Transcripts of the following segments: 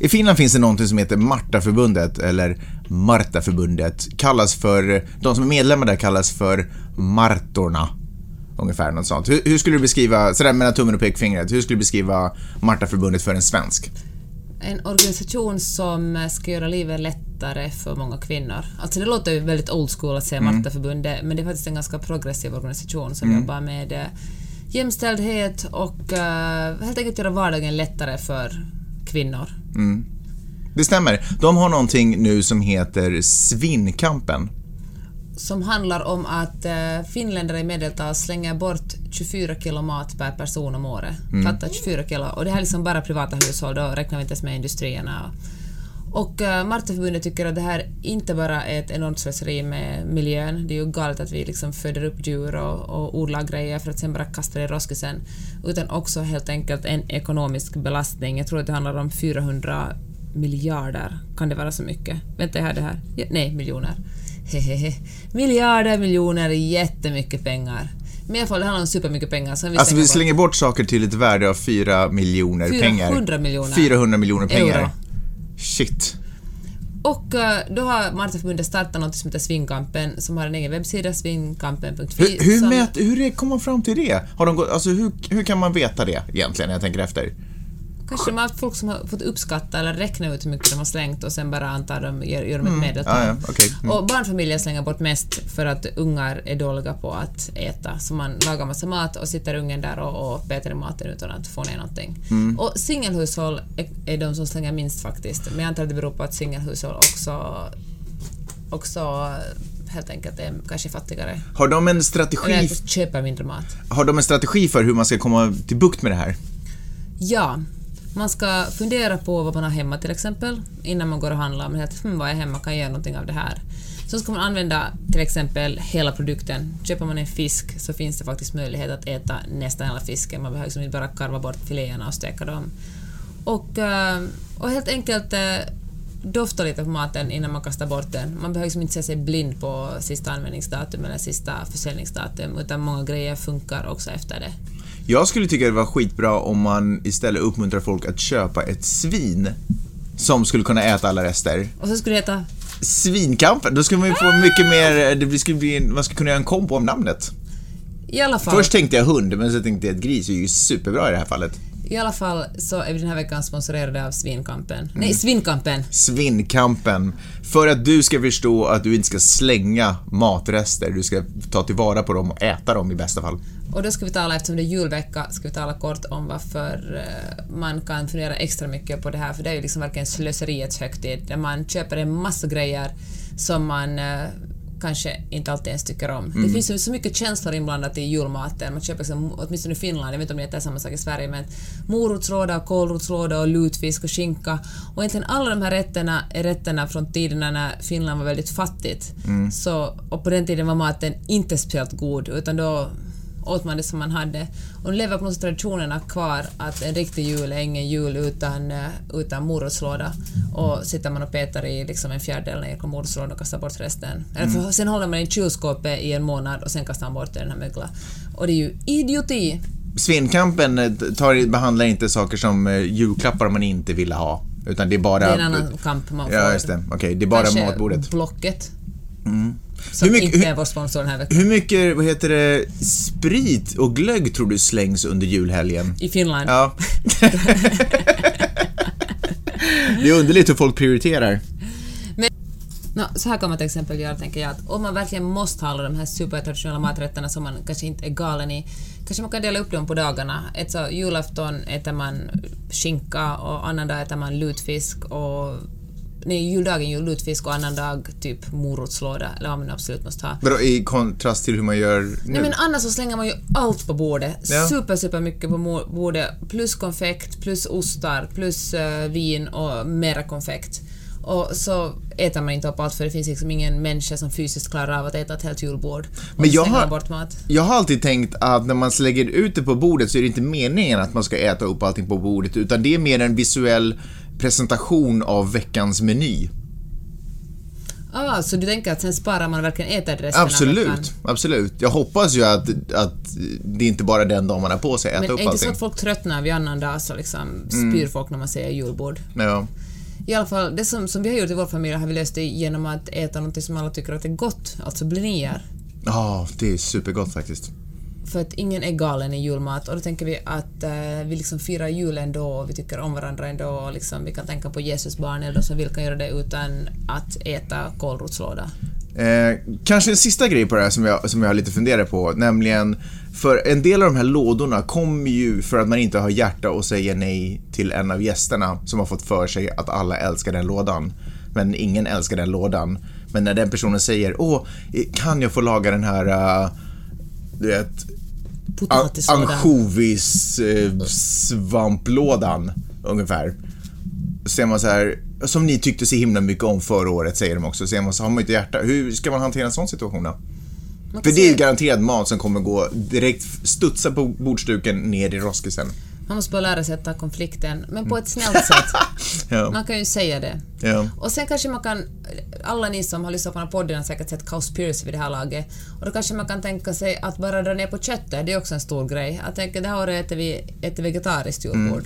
I Finland finns det någonting som heter Martaförbundet, eller Martaförbundet. Kallas för, de som är medlemmar där kallas för Martorna. Ungefär något sånt. Hur, hur skulle du beskriva, sådär mellan tummen och pekfingret, hur skulle du beskriva Martaförbundet för en svensk? En organisation som ska göra livet lättare för många kvinnor. Alltså det låter ju väldigt old school att säga Martaförbundet, men det är faktiskt en ganska progressiv organisation som jobbar med eh, jämställdhet och eh, helt enkelt göra vardagen lättare för kvinnor. Det stämmer. De har någonting nu som heter Svinnkampen. som handlar om att eh, finländare i medeltal slänger bort 24 kilo mat per person om året. Fatta 24 kilo. Och det här är liksom bara privata hushåll, då räknar vi inte ens med industrierna. Och eh, Martaförbundet tycker att det här inte bara är ett enormt slöseri med miljön, det är ju galet att vi liksom föder upp djur och, och odlar grejer för att sen bara kasta det i roskisen, utan också helt enkelt en ekonomisk belastning. Jag tror att det handlar om 400 miljarder, kan det vara så mycket? Vänta, jag har det här. Ja, nej, miljoner. Hehehe. Miljarder, miljoner, jättemycket pengar. Men i alla fall, det handlar om supermycket pengar. Som vi Alltså vi slänger bort. bort saker till ett värde av 4 miljoner pengar. 400 miljoner. 400 miljoner pengar. Euro. Shit. Och eh, då har Martaförbundet startat något som heter Svinkampen, som har en egen webbsida, svinkampen.fi. Hur, hur, som- hur kom man fram till det? Har de gått, alltså hur, hur kan man veta det egentligen när jag tänker efter? Kanske de har haft folk som har fått uppskatta eller räkna ut hur mycket de har slängt och sen bara antar de, gör, gör de ett medeltal. Ja, ja, okej. Mm. Och barnfamiljer slänger bort mest för att ungar är dåliga på att äta. Så man lagar massa mat och sitter ungen där och, och petar i maten utan att få ner någonting. Mm. Och singelhushåll är, är de som slänger minst faktiskt. Men jag antar att det beror på att singelhushåll också, också helt enkelt är kanske fattigare. Har de en Eller strategi, att köpa mindre mat. har de en strategi för hur man ska komma till bukt med det här? Ja, man ska fundera på vad man har hemma till exempel innan man går och handlar. Man att, hm, vad är hemma, kan jag göra någonting av det här? Så ska man använda till exempel hela produkten. Köper man en fisk så finns det faktiskt möjlighet att äta nästan hela fisken. Man behöver liksom inte bara karva bort filéerna och steka dem. Och, eh, och helt enkelt eh, dofta lite på maten innan man kastar bort den. Man behöver liksom inte se sig blind på sista användningsdatum eller sista försäljningsdatum, utan många grejer funkar också efter det. Jag skulle tycka det var skitbra om man istället uppmuntrar folk att köpa ett svin som skulle kunna äta alla rester. Och så skulle det heta Svinkampen, då skulle man ju få mycket mer, det skulle bli, man skulle kunna göra en kombo om namnet. I alla fall, Först tänkte jag hund, men så tänkte jag att gris är ju superbra i det här fallet. I alla fall så är vi den här veckan sponsrerade av Svinkampen. Nej, Svinkampen! Svinnkampen. För att du ska förstå att du inte ska slänga matrester, du ska ta tillvara på dem och äta dem i bästa fall. Och då ska vi tala, eftersom det är julvecka, ska vi tala kort om varför eh, man kan fundera extra mycket på det här, för det är ju liksom verkligen slöseriets högtid, där man köper en massa grejer som man eh, kanske inte alltid ens tycker om. Det finns ju så mycket känslor inblandat i julmaten. Man köper liksom, åtminstone i Finland, jag vet inte om det är samma sak i Sverige, men morotslåda, kålrotslåda och lutfisk och skinka. Och egentligen alla de här rätterna är rätterna från tiderna när Finland var väldigt fattigt. Så, och på den tiden var maten inte speciellt god, utan då åt man det som man hade. Och lever på något traditionerna kvar att en riktig jul är ingen jul utan, eh, utan morotslåda. Och sitter man och petar i liksom en fjärdedel ner på morotslådan och kastar bort resten. Eller för, sen håller man i kylskåpet i en månad och sen kastar man bort den här mögla. Och det är ju idioti! Svinnkampen eh, tar, behandlar inte saker som eh, julklappar man inte ville ha, utan det är bara... Det är en annan kamp man får. Ja, just det. Okej, det är bara Kanske matbordet. Mm. Som Hur mycket- inte är vår sponsor den här veckan. Hur mycket, vad heter det, sprit och glögg tror du slängs under julhelgen? I Finland. Ja. det är underligt hur folk prioriterar. Nå, så här kan man till exempel göra, tänker jag, att om man verkligen måste ha alla de här supertraditionella maträtterna som man kanske inte är galen i, kanske man kan dela upp dem på dagarna. Ett så julafton äter man skinka och annan dag äter man lutfisk och Nej, juldagen ju lutfisk och annan dag typ morotslåda, eller vad man absolut måste ha. Vadå, i kontrast till hur man gör nu? Nej men annars så slänger man ju allt på bordet. Ja. Super, super mycket på bordet. Plus konfekt, plus ostar, plus eh, vin och mera konfekt. Och så äter man inte upp allt för det finns liksom ingen människa som fysiskt klarar av att äta ett helt julbord. Men jag slänger har- bort mat. Jag har alltid tänkt att när man lägger ut det på bordet så är det inte meningen att man ska äta upp allting på bordet, utan det är mer en visuell presentation av veckans meny. Ah, så du tänker att sen sparar man verkligen veckan? Absolut, absolut. Jag hoppas ju att, att det inte bara är den dagen man har på sig att Men äta är upp inte så allting. att folk tröttnar vid annan dag så liksom spyr folk när man säger julbord? Ja. I alla fall, det som, som vi har gjort i vår familj har vi löst det genom att äta något som alla tycker att är gott, alltså blinier. Ja, det är supergott faktiskt. För att ingen är galen i julmat och då tänker vi att eh, vi liksom firar jul ändå och vi tycker om varandra ändå och liksom vi kan tänka på Jesusbarn eller de som vill kan göra det utan att äta kålrotslåda. Eh, kanske en sista grej på det här som jag, som jag har lite funderat på, nämligen för en del av de här lådorna kommer ju för att man inte har hjärta och säger nej till en av gästerna som har fått för sig att alla älskar den lådan. Men ingen älskar den lådan. Men när den personen säger åh, kan jag få laga den här, uh, du vet, Potatislåda. ansjovis eh, svamplådan ungefär. Så är man så här, som ni tyckte så himla mycket om förra året säger de också, så är man så har man inte hjärta. Hur ska man hantera en sån situation då? För det är ju garanterad mat som kommer gå direkt, studsa på bordsduken ner i roskisen. Man måste bara lära sig att ta konflikten, men på ett snällt sätt. Ja, Man kan ju säga det. ja. Och sen kanske man kan, alla ni som har lyssnat på den här podden har säkert sett Cowspiracy vid det här laget, och då kanske man kan tänka sig att bara dra ner på köttet, det är också en stor grej. Att tänka, det här året äter vi ett vegetariskt julbord.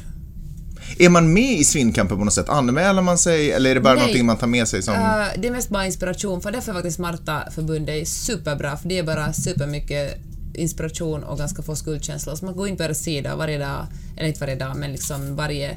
Är man med i svinnkampen på något sätt? Anmäler man sig eller är det bara Nej. någonting man tar med sig som... Uh, det är mest bara inspiration, för därför är faktiskt Marta-förbundet superbra, för det är bara supermycket inspiration och ganska få skuldkänslor. Så man går in på deras sida varje dag, eller inte varje dag, men liksom varje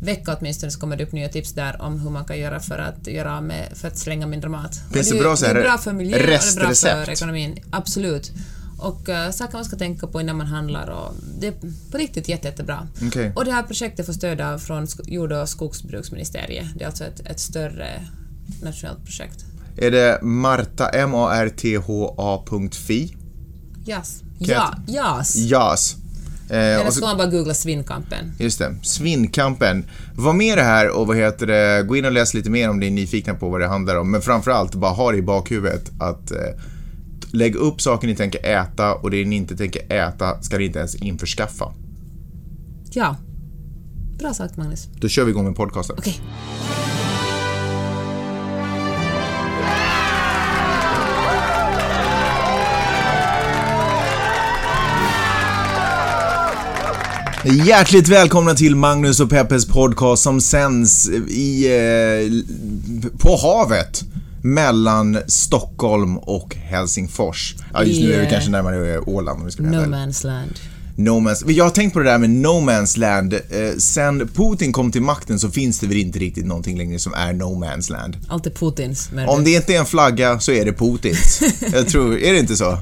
vecka åtminstone så kommer det upp nya tips där om hur man kan göra för att göra med, för att slänga mindre mat. Finns det är ju- bra det är bra för miljön och det är bra för ekonomin. Absolut. Och uh, saker man ska tänka på innan man handlar och det är på riktigt jätte, jättebra. Okej. Och det här projektet får stöd av från jord och skogsbruksministeriet. Det är alltså ett, ett större nationellt projekt. Är det Marta, M-A-R-T-H-A.fi? Jas. Ja, jas. JAS. Eh, Eller ska man bara googla Svinnkampen. just det, Svinnkampen. Var med det här och vad heter det, gå in och läs lite mer om ni är nyfikna på vad det handlar om. Men framförallt, bara ha det i bakhuvudet att eh, lägg upp saker ni tänker äta och det ni inte tänker äta ska ni inte ens införskaffa. Ja. Bra sagt, Magnus. Då kör vi igång med podcasten. Okej. Hjärtligt välkomna till Magnus och Peppes podcast som sänds i, eh, på havet mellan Stockholm och Helsingfors. Ja, just nu är vi kanske närmare Åland om vi ska vara No man's land. No man's, jag har tänkt på det där med No Man's Land. Eh, sen Putin kom till makten så finns det väl inte riktigt någonting längre som är No Man's Land. Allt är Putins. Men Om det inte är en flagga så är det Putins. Jag tror, är det inte så?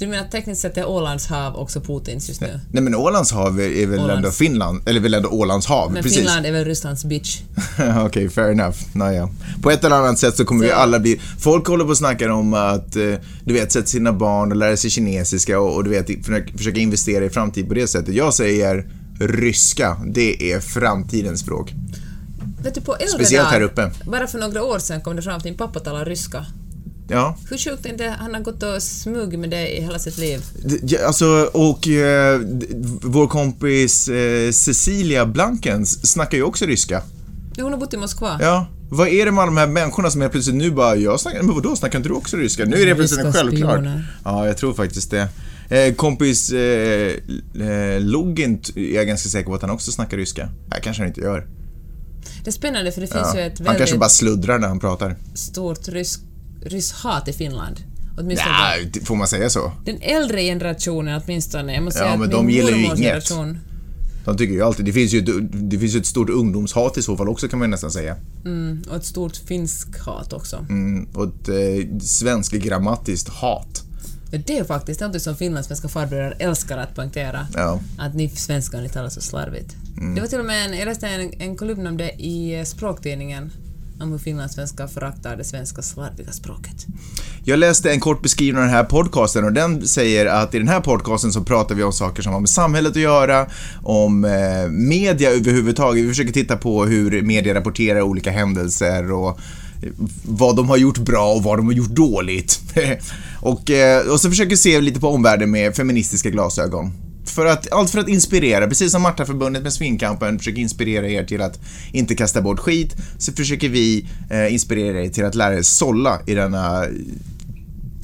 Så du menar att tekniskt sett är Ålands hav också Putins just nu? Nej men Ålands hav är väl Ålands. ändå Finland, eller väl ändå Ålands hav, Men precis. Finland är väl Rysslands bitch? Okej, fair enough. Naja. På ett eller annat sätt så kommer vi Så- alla bli... Folk håller på och snackar om att, eh, du vet, sätta sina barn och lära sig kinesiska och, och du vet, försöka, investera i framtid på det sättet. Jag säger ryska, det är framtidens språk. Vet du, på äldre Speciellt här uppe. Bara för några år sedan kom det fram att din pappa talar ryska. Ja. Hur sjukt är inte han har gått och smugit med det i hela sitt liv? Ja, Alltså, och eh, vår kompis eh, Cecilia Blankens snackar ju också ryska. Hon har bott i Moskva. Ja. Vad är det med de här människorna som helt plötsligt nu bara, jag snackar, men vadå, snackar inte du också ryska? Nu är det plötsligt Ryska självklart. Ja, jag tror faktiskt det. Eh, kompis eh, eh, Login är jag ganska säker på att han också snackar ryska. Nej, kanske han inte gör. Det är spännande för det finns Ja. ju ett Han kanske väldigt bara sluddrar när han pratar. stort rysk, rysk-hat i Finland. Åtminstone Nej, får man säga så? den äldre generationen åtminstone. Jag måste Ja, säga men att de min gillar ju inget. generation, De tycker ju alltid, det finns ju ett, det finns ju ett stort ungdomshat i så fall också kan man ju nästan säga. mm, och ett stort finsk-hat också. Mm, och ett eh, svensk grammatiskt hat. Det är faktiskt något som finlandssvenska farbröder älskar att poängtera. Ja. Att ni svenskar, ni talar så slarvigt. Mm. Det var till och med en, jag läste en, en kolumn om det i eh, språktidningen om hur finlandssvenskar föraktar det svenska slarviga språket. Jag läste en kort beskrivning av den här podcasten och den säger att i den här podcasten så pratar vi om saker som har med samhället att göra, om eh, media överhuvudtaget. Vi försöker titta på hur media rapporterar olika händelser och eh, vad de har gjort bra och vad de har gjort dåligt. och, eh, och så försöker vi se lite på omvärlden med feministiska glasögon för att, allt för att inspirera, precis som Martaförbundet med Svinkampen försöker inspirera er till att inte kasta bort skit, så försöker vi eh, inspirera er till att lära er sålla i denna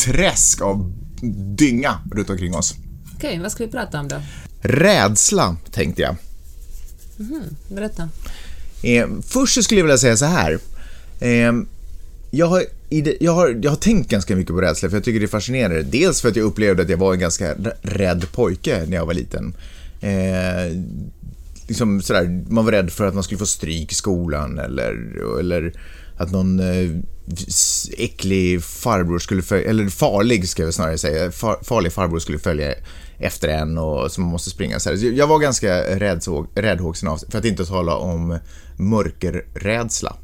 träsk av dynga runt omkring oss. Okej, vad ska vi prata om då? Rädsla, tänkte jag. Berätta. Eh, först så skulle jag vilja säga så här. Eh, jag, har, det, jag, har, jag har tänkt ganska mycket på rädsla för jag tycker det är fascinerande. Dels för att jag upplevde att jag var en ganska rädd pojke när jag var liten. Eh, liksom sådär, man var rädd för att man skulle få stryk i skolan eller, eller att någon eh, äcklig farbror skulle följa, eller farlig ska jag snarare säga, far, farlig farbror skulle följa efter en och som man måste springa. Så här. Jag var ganska räddhågsen av för att inte tala om mörkerrädsla.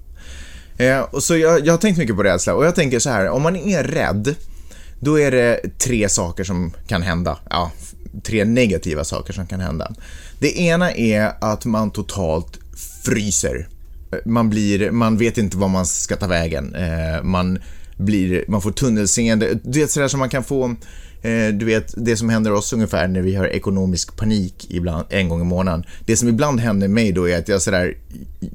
Eh, och så jag, jag har tänkt mycket på rädsla och jag tänker så här, om man är rädd, då är det tre saker som kan hända. Ja, tre negativa saker som kan hända. Det ena är att man totalt fryser. Eh, man blir, man vet inte var man ska ta vägen. Eh, man blir, man får tunnelseende. Du vet sådär som man kan få du vet, det som händer oss ungefär när vi har ekonomisk panik ibland, en gång i månaden. Det som ibland händer mig då är att jag sådär,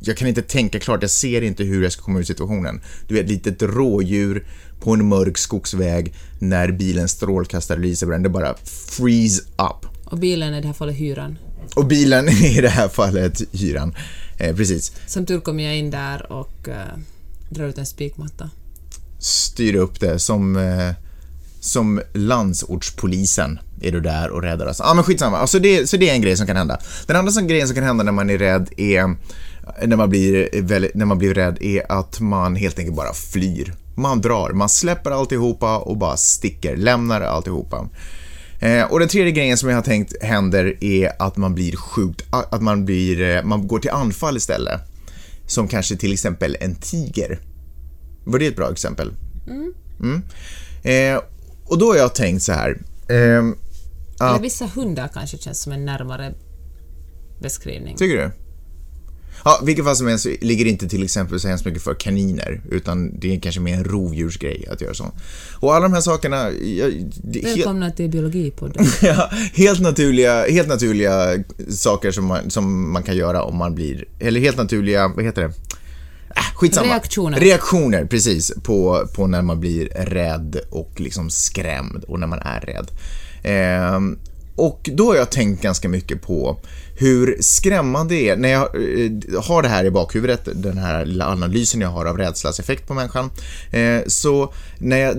jag kan inte tänka klart, jag ser inte hur jag ska komma ur situationen. Du vet, litet rådjur på en mörk skogsväg när bilens strålkastare lyser på den, det bara freeze up. Och bilen är i det här fallet hyran. Och bilen är i det här fallet hyran. Eh, precis. Som tur kommer jag in där och uh, drar ut en spikmatta. styr upp det som, eh, som landsortspolisen är du där och räddar oss. Ja men skitsamma, alltså det, så det är en grej som kan hända. Den andra som, grejen som kan hända när man är rädd är, när man, blir, när man blir rädd är att man helt enkelt bara flyr. Man drar, man släpper alltihopa och bara sticker, lämnar alltihopa. Eh, och den tredje grejen som jag har tänkt händer är att man blir sjukt, att man blir, eh, man går till anfall istället. Som kanske till exempel en tiger. Var det ett bra exempel? Mm. Eh, och då har jag tänkt så här. Eller att, vissa hundar kanske känns som en närmare beskrivning. tycker du? Ja, vilket fall som helst ligger inte till exempel så hemskt mycket för kaniner, utan det är kanske mer en rovdjursgrej att göra så. Och alla de här sakerna, jag, det, helt, Välkomna till Biologipodden. ja, helt, naturliga, helt naturliga saker som man, som man kan göra om man blir, eller helt naturliga, vad heter det? Äh, skitsamma. Reaktioner. Reaktioner, precis, på, på när man blir rädd och liksom skrämd och när man är rädd. Ehm, och då har jag tänkt ganska mycket på hur skrämmande det är när jag eh, har det här i bakhuvudet, den här lilla analysen jag har av rädslas effekt på människan. Eh, så när jag,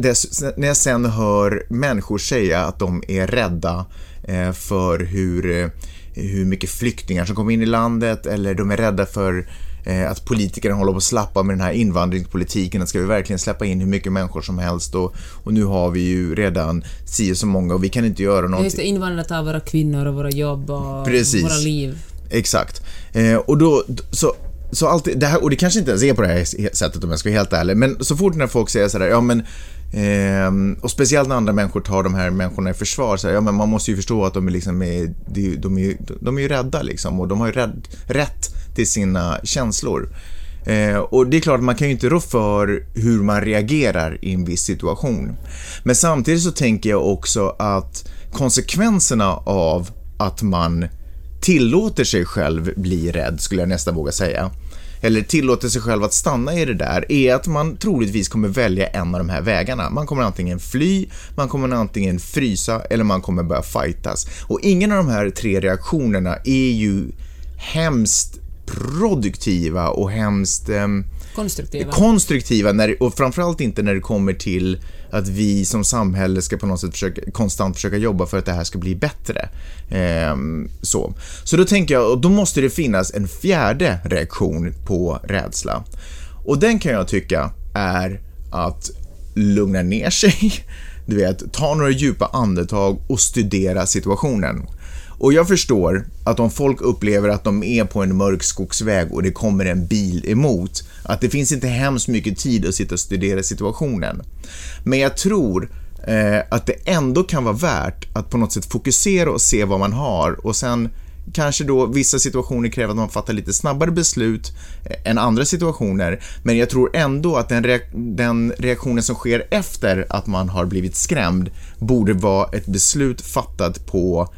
när jag sen hör människor säga att de är rädda eh, för hur, eh, hur mycket flyktingar som kommer in i landet eller de är rädda för eh, att politikerna håller på att slappa med den här invandringspolitiken. Att ska vi verkligen släppa in hur mycket människor som helst och, och nu har vi ju redan si så många och vi kan inte göra någonting. Just det, invandrare tar våra kvinnor och våra jobb och Precis. våra liv. Exakt. Eh, och då, så, så alltid, det här, och det kanske inte ens är på det här sättet om jag ska vara helt ärlig, men så fort när folk säger sådär, ja men ehm, och speciellt när andra människor tar de här människorna i försvar, så här, ja men man måste ju förstå att de är liksom, är, de, är de, är, de är ju rädda liksom och de har ju rädd, rätt till sina känslor. Eh, och det är klart, man kan ju inte rå för hur man reagerar i en viss situation. Men samtidigt så tänker jag också att konsekvenserna av att man tillåter sig själv bli rädd, skulle jag nästan våga säga, eller tillåter sig själv att stanna i det där, är att man troligtvis kommer välja en av de här vägarna. Man kommer antingen fly, man kommer antingen frysa eller man kommer börja fightas. Och ingen av de här tre reaktionerna är ju hemskt produktiva och hemskt ehm, Konstruktiva. konstruktiva när, och framförallt inte när det kommer till att vi som samhälle ska på något sätt försöka, konstant försöka jobba för att det här ska bli bättre. Ehm, så. så då tänker jag, och då måste det finnas en fjärde reaktion på rädsla. Och den kan jag tycka är att lugna ner sig, du vet, ta några djupa andetag och studera situationen. Och jag förstår att om folk upplever att de är på en mörk skogsväg och det kommer en bil emot, att det finns inte hemskt mycket tid att sitta och studera situationen. Men jag tror eh, att det ändå kan vara värt att på något sätt fokusera och se vad man har och sen kanske då vissa situationer kräver att man fattar lite snabbare beslut eh, än andra situationer, men jag tror ändå att den, reak- den reaktionen som sker efter att man har blivit skrämd borde vara ett beslut fattat på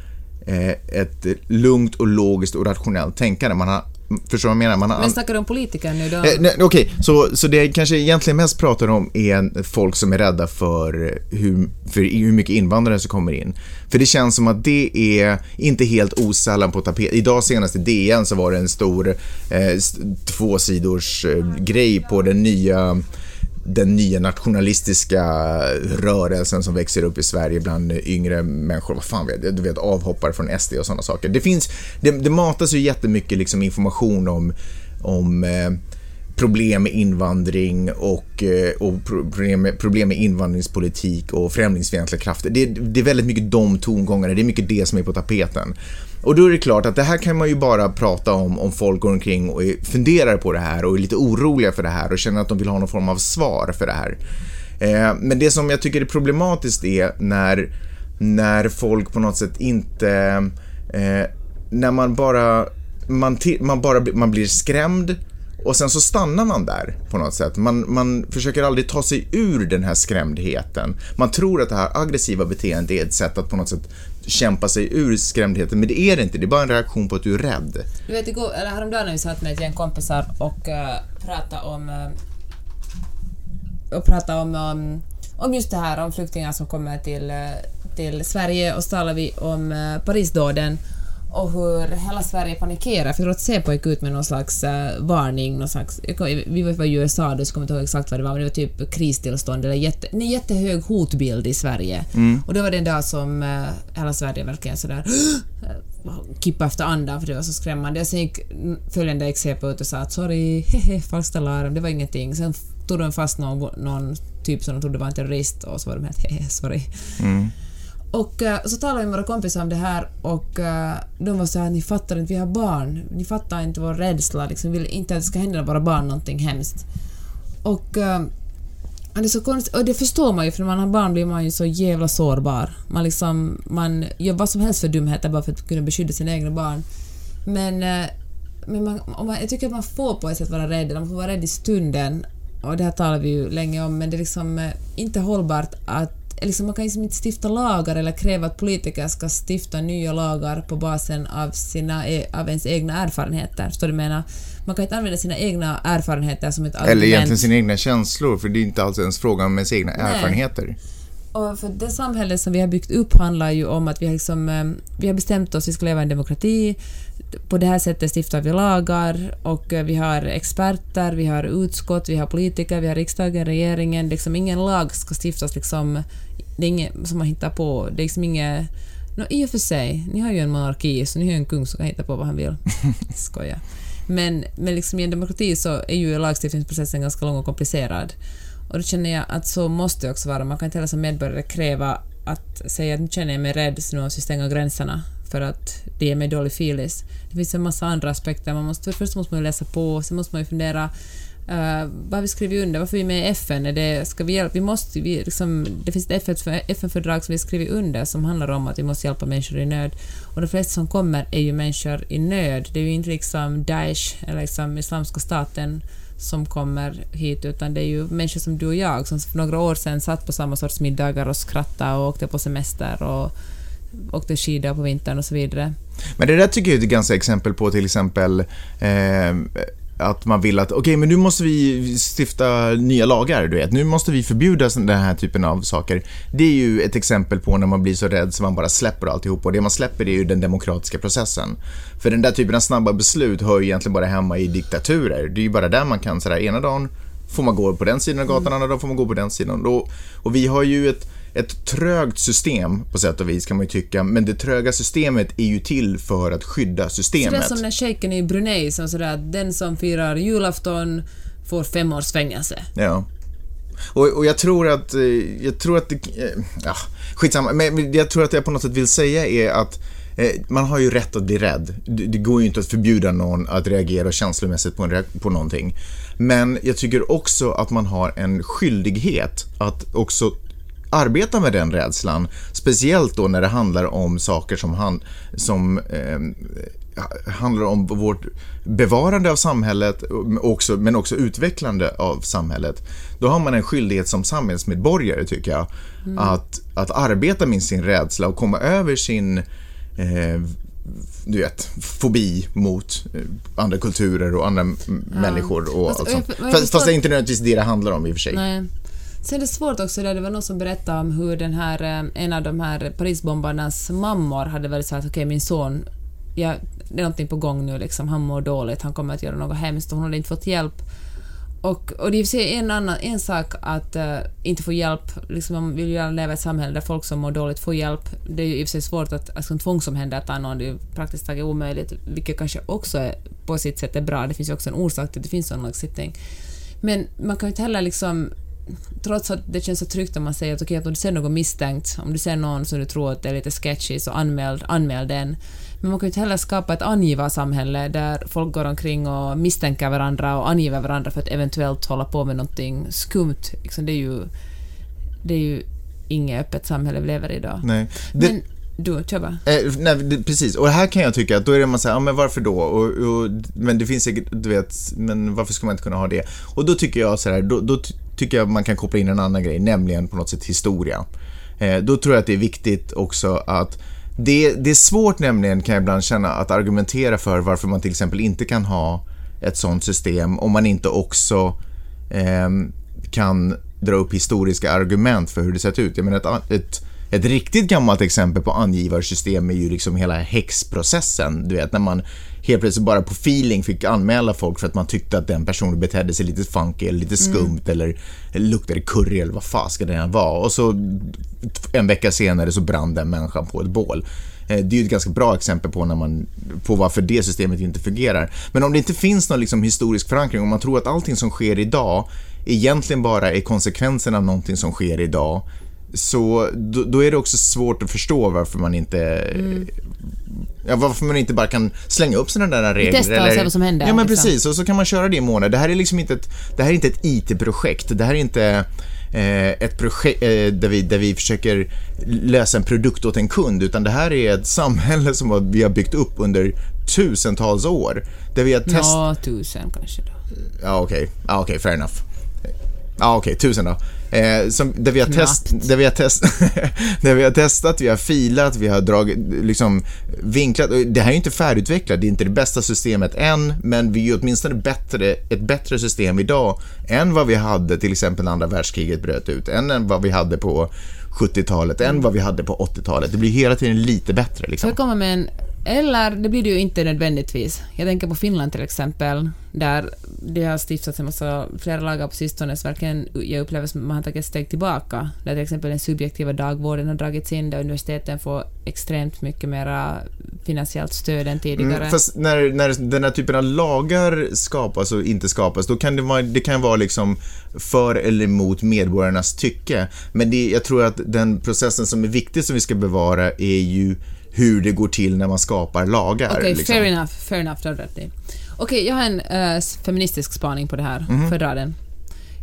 ett lugnt och logiskt och rationellt tänkande. Man har Förstår vad jag menar? Man har Men snackar du om politiker nu då? Eh, nej, Okej, okay. så, så det jag kanske egentligen mest pratar om är folk som är rädda för hur, för hur mycket invandrare som kommer in. För det känns som att det är inte helt osällan på tapet. Idag senast i DN så var det en stor eh, tvåsidors eh, grej på den nya den nya nationalistiska rörelsen som växer upp i Sverige bland yngre människor. Vad fan vet jag? Du vet avhoppare från SD och sådana saker. Det finns, det, det matas ju jättemycket liksom information om, om eh, problem med invandring och, eh, och problem, med, problem med invandringspolitik och främlingsfientliga krafter. Det, det är väldigt mycket de tongångarna, det är mycket det som är på tapeten. Och då är det klart att det här kan man ju bara prata om om folk går omkring och funderar på det här och är lite oroliga för det här och känner att de vill ha någon form av svar för det här. Eh, men det som jag tycker är problematiskt är när, när folk på något sätt inte, eh, när man bara, man, man bara man blir skrämd och sen så stannar man där på något sätt. Man, man försöker aldrig ta sig ur den här skrämdheten. Man tror att det här aggressiva beteendet är ett sätt att på något sätt kämpa sig ur skrämdheten, men det är det inte. Det är bara en reaktion på att du är rädd. Du vet, igår, eller häromdagen när vi satt med ett gäng kompisar och uh, pratade om uh, och pratade om, um, om just det här om flyktingar som kommer till, uh, till Sverige och så talade vi om uh, Parisdåden och hur hela Sverige panikerar. För jag att Säpo gick ut med någon slags uh, varning, någon slags, vi var i USA då, så kommer inte ihåg exakt vad det var, men det var typ kristillstånd eller jätte, en jättehög hotbild i Sverige. Mm. Och det var den dag som uh, hela Sverige verkligen sådär kippa efter andan för det var så skrämmande. Och sen gick följande gick Säpo ut och sa att sorry, hehe, falskt alarm, det var ingenting. Sen tog de fast någon, någon typ som de trodde var en terrorist och så var de helt hehe, sorry. Mm. Och uh, så talade vi med våra kompisar om det här och uh, de var så här ni fattar inte, vi har barn. Ni fattar inte vår rädsla, liksom, vill inte att det ska hända våra barn någonting hemskt. Och, uh, det är så konstigt, och det förstår man ju för när man har barn blir man ju så jävla sårbar. Man liksom, man gör vad som helst för dumheter bara för att kunna beskydda sina egna barn. Men, men man, man, jag tycker att man får på ett sätt vara rädd, man får vara rädd i stunden. Och det här talar vi ju länge om, men det är liksom inte hållbart att liksom, man kan liksom inte stifta lagar eller kräva att politiker ska stifta nya lagar på basen av, sina, e, av ens egna erfarenheter. Förstår du menar? Man kan inte använda sina egna erfarenheter som ett argument. Eller egentligen sina egna känslor, för det är inte alls ens frågan om ens egna Nej. erfarenheter. Och för det samhälle som vi har byggt upp handlar ju om att vi har, liksom, eh, vi har bestämt oss att vi ska leva i en demokrati. På det här sättet stiftar vi lagar och eh, vi har experter, vi har utskott, vi har politiker, vi har riksdagen, regeringen. Liksom ingen lag ska stiftas liksom det är inget som man hittar på. Det är liksom inget... No, I och för sig, ni har ju en monarki, så ni har ju en kung som kan hitta på vad han vill. Skoja. Men, men liksom i en demokrati så är ju lagstiftningsprocessen ganska lång och komplicerad. Och då känner jag att så måste det också vara. Man kan inte heller som medborgare kräva att säga att nu känner jag mig rädd så nu måste vi stänga gränserna för att det ger mig dålig filis. Det finns en massa andra aspekter. Man måste, först måste man ju läsa på, sen måste man ju fundera Uh, vad har vi skrivit under? Varför är vi med i FN? Är det, ska vi, hjälpa? vi måste, vi, liksom, det finns ett FN-fördrag som vi har skrivit under som handlar om att vi måste hjälpa människor i nöd. Och de flesta som kommer är ju människor i nöd. Det är ju inte liksom Daesh eller liksom Islamiska staten som kommer hit, utan det är ju människor som du och jag som för några år sedan satt på samma sorts middagar och skrattade och åkte på semester och åkte skidor på vintern och så vidare. Men det där tycker jag är ett ganska exempel på till exempel eh, att man vill att, okej, okay, men nu måste vi stifta nya lagar, du vet. Nu måste vi förbjuda den här typen av saker. Det är ju ett exempel på när man blir så rädd så man bara släpper alltihop och det man släpper är ju den demokratiska processen. För den där typen av snabba beslut hör ju egentligen bara hemma i diktaturer. Det är ju bara där man kan sådär, ena dagen får man gå på den sidan av gatan, mm. andra dagen får man gå på den sidan. Och, och vi har ju ett ett trögt system på sätt och vis kan man ju tycka, men det tröga systemet är ju till för att skydda systemet. Så det är som när shejken i Brunei som sådär att den som firar julafton får fem års fängelse. Ja. Och, och jag tror att, eh, jag tror att det, eh, ja, skitsamma, men jag tror att jag på något sätt vill säga är att eh, man har ju rätt att bli rädd. Det går ju inte att förbjuda någon att reagera känslomässigt på, en, på någonting. Men jag tycker också att man har en skyldighet att också arbeta med den rädslan. Speciellt då när det handlar om saker som, han, som eh, handlar om vårt bevarande av samhället också, men också utvecklande av samhället. Då har man en skyldighet som samhällsmedborgare tycker jag mm. att, att arbeta med sin rädsla och komma över sin eh, du vet, fobi mot eh, andra kulturer och andra människor och allt sånt. Fast, fast det är inte nödvändigtvis det det handlar om i och för sig. Nej. Sen är det svårt också, där det var någon som berättade om hur den här, eh, en av de här Parisbombarnas mammor hade varit så att okej min son, ja, det är någonting på gång nu liksom, han mår dåligt, han kommer att göra något hemskt och hon hade inte fått hjälp. Och, och det är i och för sig en, annan, en sak att uh, inte få hjälp, liksom man vill ju gärna leva i ett samhälle där folk som mår dåligt får hjälp. Det är ju i och för sig svårt att, alltså tvångsomhänderta någon, det är ju praktiskt taget omöjligt, vilket kanske också är, på sitt sätt är bra, det finns ju också en orsak till att det finns sån lagstiftning. Men man kan ju inte heller liksom trots att det känns så tryggt om man säger att okej, att om du ser något misstänkt, om du ser någon som du tror att är lite sketchy, så anmäl, anmäl den. Men man kan ju inte heller skapa ett angivarsamhälle där folk går omkring och misstänker varandra och anger varandra för att eventuellt hålla på med någonting skumt. Liksom, det är ju... Det är ju inget öppet samhälle vi lever i idag. Nej. Det, Men du, kör bara. Eh, nej, det, precis. Och här kan jag tycka att då är det man säger, ja men varför då? Och, och, men det finns säkert, du vet, men varför ska man inte kunna ha det? Och då tycker jag så här, då, då tycker jag man kan koppla in en annan grej, nämligen på något sätt historia. Eh, då tror jag att det är viktigt också att det, det är svårt nämligen, kan jag ibland känna, att argumentera för varför man till exempel inte kan ha ett sånt system om man inte också eh, kan dra upp historiska argument för hur det sett ut. Jag menar ett, ett, ett riktigt gammalt exempel på angivarsystem är ju liksom hela häxprocessen. Du vet, när man helt plötsligt bara på feeling fick anmäla folk för att man tyckte att den personen betedde sig lite funky eller lite skumt eller luktade curry eller vad fasen det än var. Och så en vecka senare så brann den människan på ett bål. Eh, Det är ju ett ganska bra exempel på, när man, på varför det systemet inte fungerar. Men om det inte finns någon liksom historisk förankring, om man tror att allting som sker idag egentligen bara är konsekvensen av någonting som sker idag, så då, då är det också svårt att förstå varför man inte Ja, varför man inte bara kan slänga upp sådana där regler. testar och ser vad som händer, Ja, men liksom. precis. Och så kan man köra det i månader. Det här är liksom inte ett, det här är inte ett IT-projekt. Det här är inte eh, ett projekt eh, där, vi, där vi försöker lösa en produkt åt en kund, utan det här är ett samhälle som vi har byggt upp under tusentals år. Där vi har testat... Ja, tusen kanske då. Ja, okej. Ja, okej, fair enough. Ja, okej, tusen då. Eh, som, där, vi har test, där, vi har test, där vi har testat, vi har filat, vi har dragit, liksom vinklat. Det här är ju inte färdigutvecklat, det är inte det bästa systemet än, men vi är åtminstone bättre, ett bättre system idag än vad vi hade till exempel när andra världskriget bröt ut, än vad vi hade på 70-talet, än vad vi hade på 80-talet. Det blir hela tiden lite bättre Får liksom. jag komma med en... Eller, det blir det ju inte nödvändigtvis. Jag tänker på Finland till exempel, där det har stiftats en massa, flera lagar på sistone, så verkligen jag upplever som man har tagit ett steg tillbaka. Där till exempel den subjektiva dagvården har dragits in, där universiteten får extremt mycket mera finansiellt stöd än tidigare. Mm, fast när, när den här typen av lagar skapas och inte skapas, då kan det vara, det kan vara liksom för eller emot medborgarnas tycke. Men det, jag tror att den processen som är viktig som vi ska bevara är ju hur det går till när man skapar lagar. Okej, liksom. fair enough. Fair enough, du har rätt i. Okej, jag har en eh, feministisk spaning på det här. Mhm. Får jag dra den?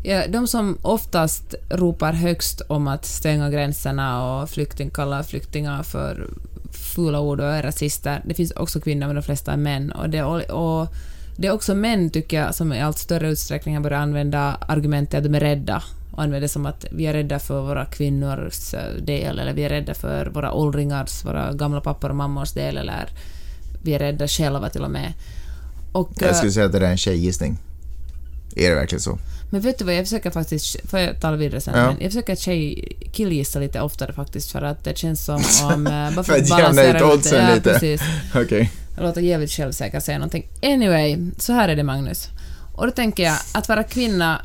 Ja, de som oftast ropar högst om att stänga gränserna och flykting, kalla flyktingar för fula ord och är rasister, det finns också kvinnor men de flesta är män. Och det, och det är också män, tycker jag, som i allt större utsträckning har börjat använda argumentet att de är rädda och använder som att vi är rädda för våra kvinnors eh, del eller vi är rädda för våra åldringars, våra gamla pappor och mammors del eller vi är rädda själva till och med. Och, Jag eh, skulle säga att det där är en tjejgissning. Är det verkligen så? men vet du vad, jag försöker faktiskt, får jag tala vidare sen, Ja. men jag försöker tjej, killgissa lite oftare faktiskt för att det känns som om... eh, bara För att jämna ut oddsen ja, lite. Precis. Okej. Jag låter jävligt självsäker säga någonting. Anyway, så här är det Magnus. Och då tänker jag, att vara kvinna,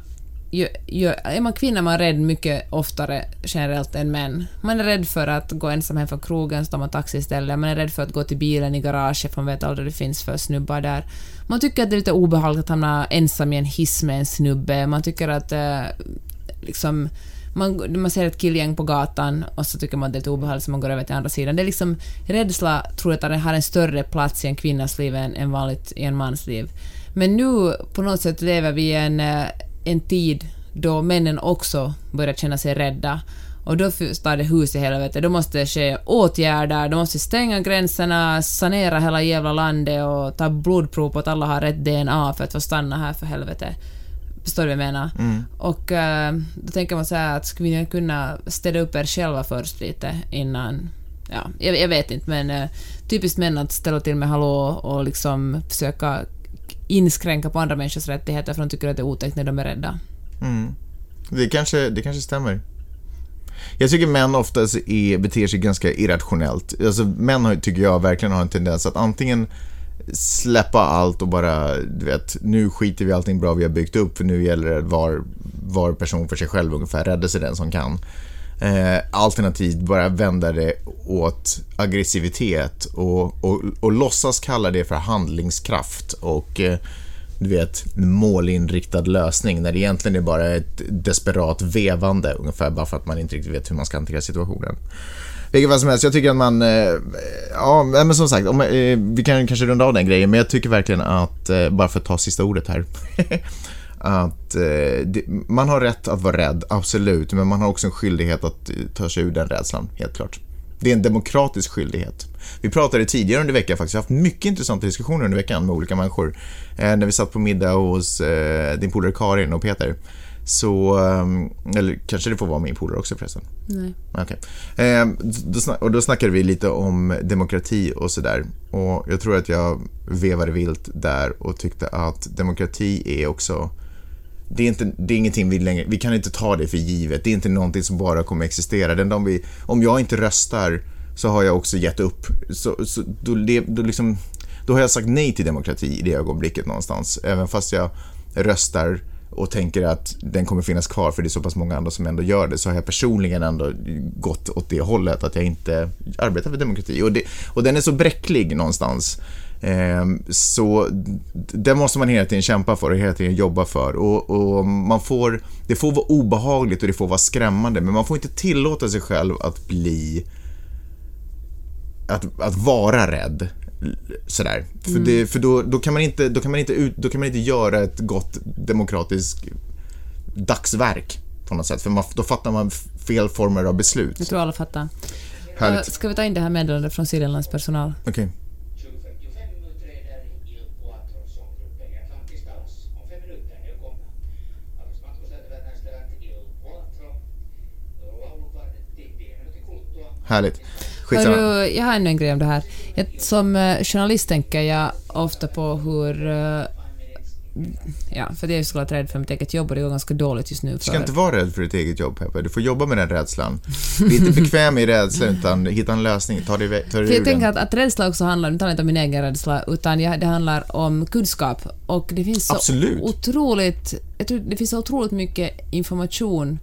ju, ju, är man kvinna är man rädd mycket oftare generellt än män. Man är rädd för att gå ensam hem från krogen, så tar man taxi istället. Man är rädd för att gå till bilen i garaget, för man vet aldrig vad det finns för snubbar där. Man tycker att det är lite obehagligt att hamna ensam i en hiss med en snubbe. Man tycker att eh, liksom man, man ser ett killgäng på gatan och så tycker man att det är lite obehagligt så man går över till andra sidan. Det är liksom, rädsla tror jag har en större plats i en kvinnas liv än, än vanligt i en mans liv. Men nu på något sätt lever vi i en, eh, en tid då männen också börjar känna sig rädda. Och då står det hus i helvete, då måste det ske åtgärder, då måste stänga gränserna, sanera hela jävla landet och ta blodprov på att alla har rätt DNA för att få stanna här för helvete. Förstår du vad jag menar? Och eh, då tänker man så här att skulle vi kunna städa upp er själva först lite innan, ja, jag, jag vet inte, men uh, typiskt män att ställa till med hallå och liksom försöka inskränka på andra människors rättigheter för de tycker att det är otäckt när de är rädda. Mm. Det, kanske, det kanske stämmer. Jag tycker män oftast är, beter sig ganska irrationellt. Alltså, män har, tycker jag verkligen har en tendens att antingen släppa allt och bara, du vet, nu skiter vi i allting bra vi har byggt upp för nu gäller det var, var person för sig själv ungefär, rädda sig den som kan. Eh, alternativt bara vända det åt aggressivitet och, och, och låtsas kalla det för handlingskraft och eh, du vet, målinriktad lösning när det egentligen är bara ett desperat vevande ungefär bara för att man inte riktigt vet hur man ska hantera situationen. Vilket fall som helst, jag tycker att man, eh, ja men som sagt, om, eh, vi kan kanske runda av den grejen, men jag tycker verkligen att, eh, bara för att ta sista ordet här, att det, man har rätt att vara rädd, absolut, men man har också en skyldighet att ta sig ur den rädslan, helt klart. Det är en demokratisk skyldighet. Vi pratade tidigare under veckan faktiskt, jag har haft mycket intressanta diskussioner under veckan med olika människor. Eh, när vi satt på middag hos eh, din polare Karin och Peter. Så, eh, eller kanske det får vara min polare också förresten? Nej. Okay. Eh, då, och då snackade vi lite om demokrati och sådär. Och jag tror att jag vevade vilt där och tyckte att demokrati är också det är, inte, det är ingenting vi längre, vi kan inte ta det för givet. Det är inte någonting som bara kommer existera. Den dagen vi, om jag inte röstar så har jag också gett upp. Så, så då, då, liksom, då har jag sagt nej till demokrati i det ögonblicket någonstans. Även fast jag röstar och tänker att den kommer finnas kvar för det är så pass många andra som ändå gör det så har jag personligen ändå gått åt det hållet att jag inte arbetar för demokrati. Och, det, och den är så bräcklig någonstans. Ehm, så det måste man hela tiden kämpa för och hela tiden jobba för. Och, och, man får, det får vara obehagligt och det får vara skrämmande men man får inte tillåta sig själv att bli att, att vara rädd. Sådär. Mm. För, det, för då, då, kan man inte, då, kan man inte ut, då kan man inte göra ett gott demokratiskt dagsverk på något sätt. För man, då fattar man fel former av beslut. Jag tror alla fattar. Härligt. Ska vi ta in det här meddelandet från Siljalands personal? Okej. Okay. Härligt. Hör jag har ännu en grej om det här. Som eh, journalist tänker jag ofta på hur eh, Ja, för jag är såklart rädd för mitt eget jobb och det går ganska dåligt just nu. Du ska inte vara rädd för ditt eget jobb, Peppe. Du får jobba med den rädslan. Bli inte bekväm i rädslan, utan hitta en lösning. Ta dig, ta dig för Jag tänker att, att rädsla också handlar, nu talar inte om min egen rädsla, utan det handlar om kunskap. Och det finns så Absolut. otroligt... Jag tror det finns så otroligt mycket information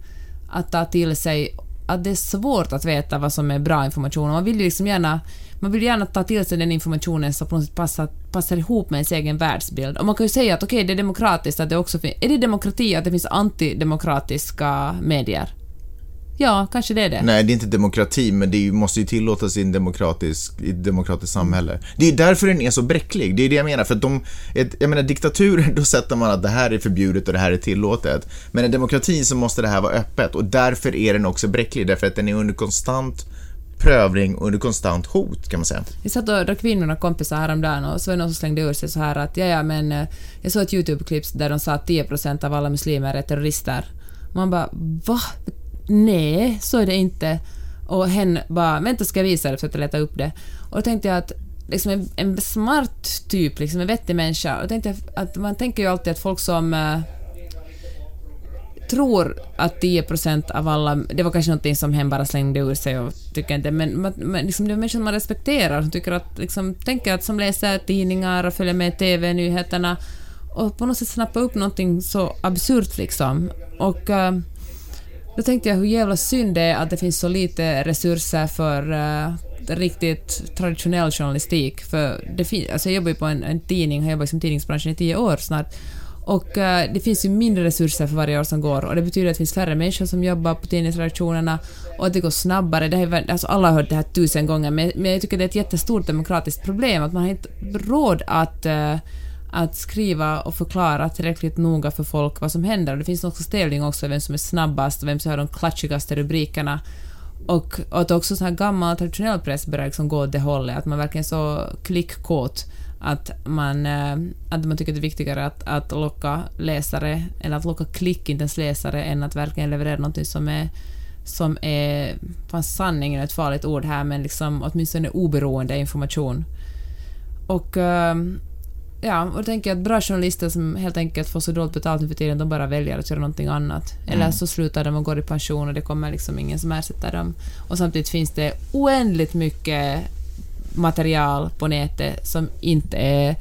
att ta till sig att det är svårt att veta vad som är bra information. Man vill ju liksom gärna, man vill gärna ta till sig den informationen som på något sätt passar, passar ihop med ens egen världsbild. Och man kan ju säga att okej, okay, det är demokratiskt att det också finns... Är det demokrati att det finns antidemokratiska medier? Ja, kanske det är det. Nej, det är inte demokrati, men det måste ju tillåtas i, en demokratisk, i ett demokratiskt samhälle. Det är därför den är så bräcklig. Det är det jag menar. För att de, ett, jag menar, diktaturer, då sätter man att det här är förbjudet och det här är tillåtet. Men i demokrati så måste det här vara öppet och därför är den också bräcklig. Därför att den är under konstant prövning under konstant hot kan man säga. Vi satt och drack vin med några kompisar häromdagen och så var det någon som slängde ur sig så här att ja, ja, men eh, jag såg ett YouTube-klipp där de sa att 10% av alla muslimer är terrorister. Man bara va? Nej, så är det inte. Och hen bara, vänta ska jag visa dig, försökte leta upp det. Och då tänkte jag att liksom en, en smart typ, liksom en vettig människa, och tänkte att man tänker ju alltid att folk som äh, tror att 10 procent av alla, det var kanske någonting som hen bara slängde ur sig och tycker inte, men, men liksom det är människor man respekterar, som tycker att, liksom, tänker att som läser tidningar och följer med TV-nyheterna och på något sätt snappa upp någonting så absurt liksom. Och äh, då tänkte jag hur jävla synd det är att det finns så lite resurser för uh, riktigt traditionell journalistik. För det fin- alltså jag jobbar ju på en, en tidning, har jobbat i tidningsbranschen i tio år snart. Och uh, det finns ju mindre resurser för varje år som går och det betyder att det finns färre människor som jobbar på tidningsredaktionerna och att det går snabbare. Det är, alltså alla har hört det här tusen gånger men, men jag tycker det är ett jättestort demokratiskt problem att man har inte råd att uh, att skriva och förklara tillräckligt noga för folk vad som händer. Och det finns också ställning också, vem som är snabbast och vem som har de klatschigaste rubrikerna. Och, och att också så här gammal traditionell press börjar liksom gå åt det hållet, att man verkligen så klickkåt att man, eh, att man tycker det är viktigare att, att locka läsare, eller att locka klick, inte ens läsare, än att verkligen leverera något som är som är, fan sanning är ett farligt ord här, men liksom åtminstone oberoende information. Och ehm, ja, och då tänker jag att bra journalister som helt enkelt får så dåligt betalt nu för tiden, de bara väljer att göra någonting annat. Eller så slutar de och går i pension och det kommer liksom ingen som ersätter dem. Och samtidigt finns det oändligt mycket material på nätet som inte är,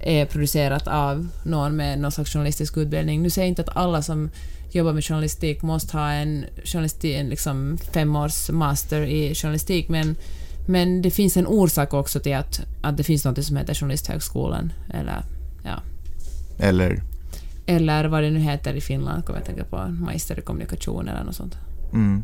är producerat av någon med någon slags journalistisk utbildning. Nu säger jag inte att alla som jobbar med journalistik måste ha en, journalistik, en liksom femårs master i journalistik, men, men det finns en orsak också till att, att det finns något som heter Journalisthögskolan, eller ja, Eller? eller vad det nu heter i Finland, kommer jag tänka på, magister i kommunikation eller något sånt. Mm.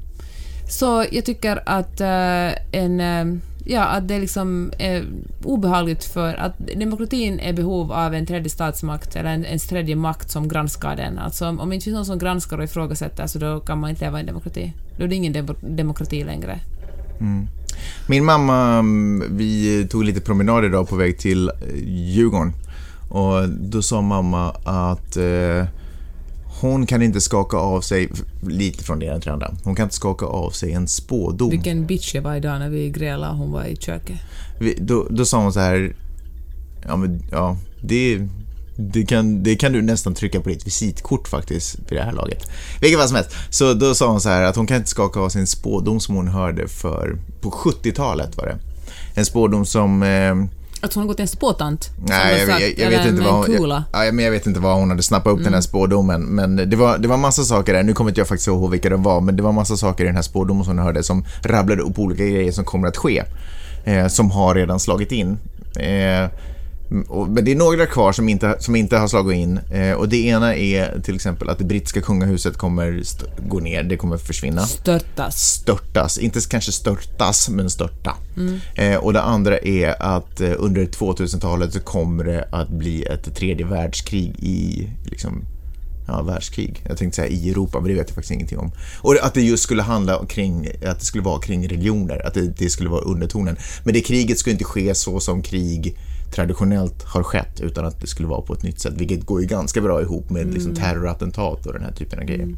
Så jag tycker att eh, en... eh, ja, att det liksom är obehagligt för att demokratin är behov av en tredje statsmakt eller en, en tredje makt som granskar den. Alltså om, om det inte finns någon som granskar och ifrågasätter så då kan man inte leva i en demokrati. Då är det ingen demo, demokrati längre. Min mamma, mm, vi tog lite promenad idag på väg till eh, Djurgården. Och då sa mamma att eh, hon kan inte skaka av sig, lite från det ena till andra, hon kan inte skaka av sig en spådom. Vilken bitch jag var idag när vi grälade och hon var i köket. Vi, då, då sa hon så här, ja men ja, det, det, kan, det kan du nästan trycka på ditt visitkort faktiskt vid det här laget. Vilket fall som helst. Så då sa hon så här att hon kan inte skaka av sin spådom som hon hörde för, på 70-talet var det. En spådom som eh, Att hon har gått en spåtant? Nej, jag, jag, jag, vet inte vad hon, jag, ja, men jag vet inte vad hon hade snappat upp den här spådomen. Men det var, det var massa saker där, nu kommer inte jag faktiskt ihåg vilka de var, men det var massa saker i den här spådomen som jag hörde som rabblade upp olika grejer som kommer att ske. Eh, som har redan slagit in. Eh, men det är några kvar som inte, som inte har slagit in. Eh, och det ena är till exempel att det brittiska kungahuset kommer gå ner, det kommer försvinna Störtas. störtas. Inte kanske störtas, men störta. Eh, och det andra är att eh, under 2000-talet så kommer det att bli ett tredje världskrig i, liksom, ja, världskrig. Jag tänkte säga i Europa, men det vet jag faktiskt ingenting om. Och att det just skulle handla kring, att det skulle vara kring religioner, att det, det skulle vara undertonen. Men det kriget skulle inte ske så som krig traditionellt har skett, utan att det skulle vara på ett nytt sätt, vilket går ju ganska bra ihop med liksom, terrorattentat och den här typen av grejer.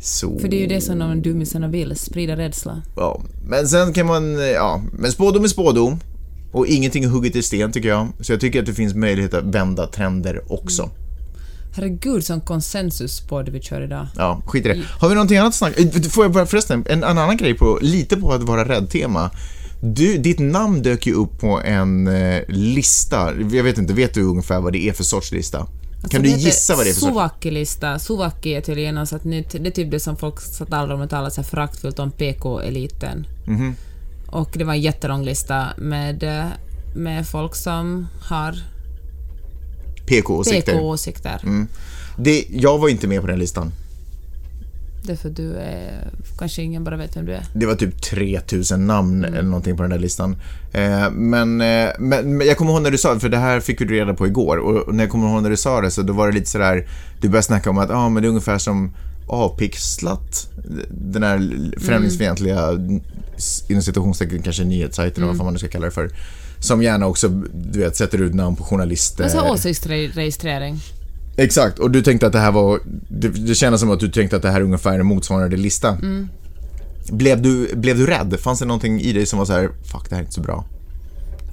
Så... För det är ju det som de dummisarna vill, sprida rädsla. Ja, men sen kan man, ja, men spådom är spådom. Och ingenting är hugget i sten tycker jag. Så jag tycker att det finns möjlighet att vända trender också. Herregud, sån konsensus på det vi kör idag. Ja, skit i det. Har vi någonting annat att snacka eh, Får jag bara förresten, en, en annan grej på, lite på att vara rädd-tema. Du, ditt namn dök ju upp på en eh, lista. Jag vet inte, vet du ungefär vad det är för sorts lista? kan du gissa vad det är för sorts? Suvakki-lista. Suvakki är tydligen något sånt nytt. Det är typ det som folk satt alla om och talade så här föraktfullt om PK-eliten. Mhm. Och det var en jättelång lista med, eh, med folk som har PK-åsikter. PK-åsikter. Mm. Det, jag var inte med på den listan. För du är... Kanske ingen bara vet vem du är. Det var typ 3000 namn eller någonting på den där listan. Eh, men, eh, men, jag kommer ihåg när du sa det, för det här fick du reda på igår. Och när jag kommer ihåg när du sa det så då var det lite sådär, du började snacka om att ah, men det är ungefär som avpixlat, den här främlingsfientliga, inom citationstecken kanske nyhetssajten eller vad man nu ska kalla det för. Som gärna också, du vet, sätter ut namn på journalister. Alltså åsiktsregistrering. Exakt, och du tänkte att det här var... Det, det kändes som att du tänkte att det här är ungefär en motsvarande lista. Blev, du, blev du rädd? Fanns det någonting i dig som var så här, fuck det här är inte så bra?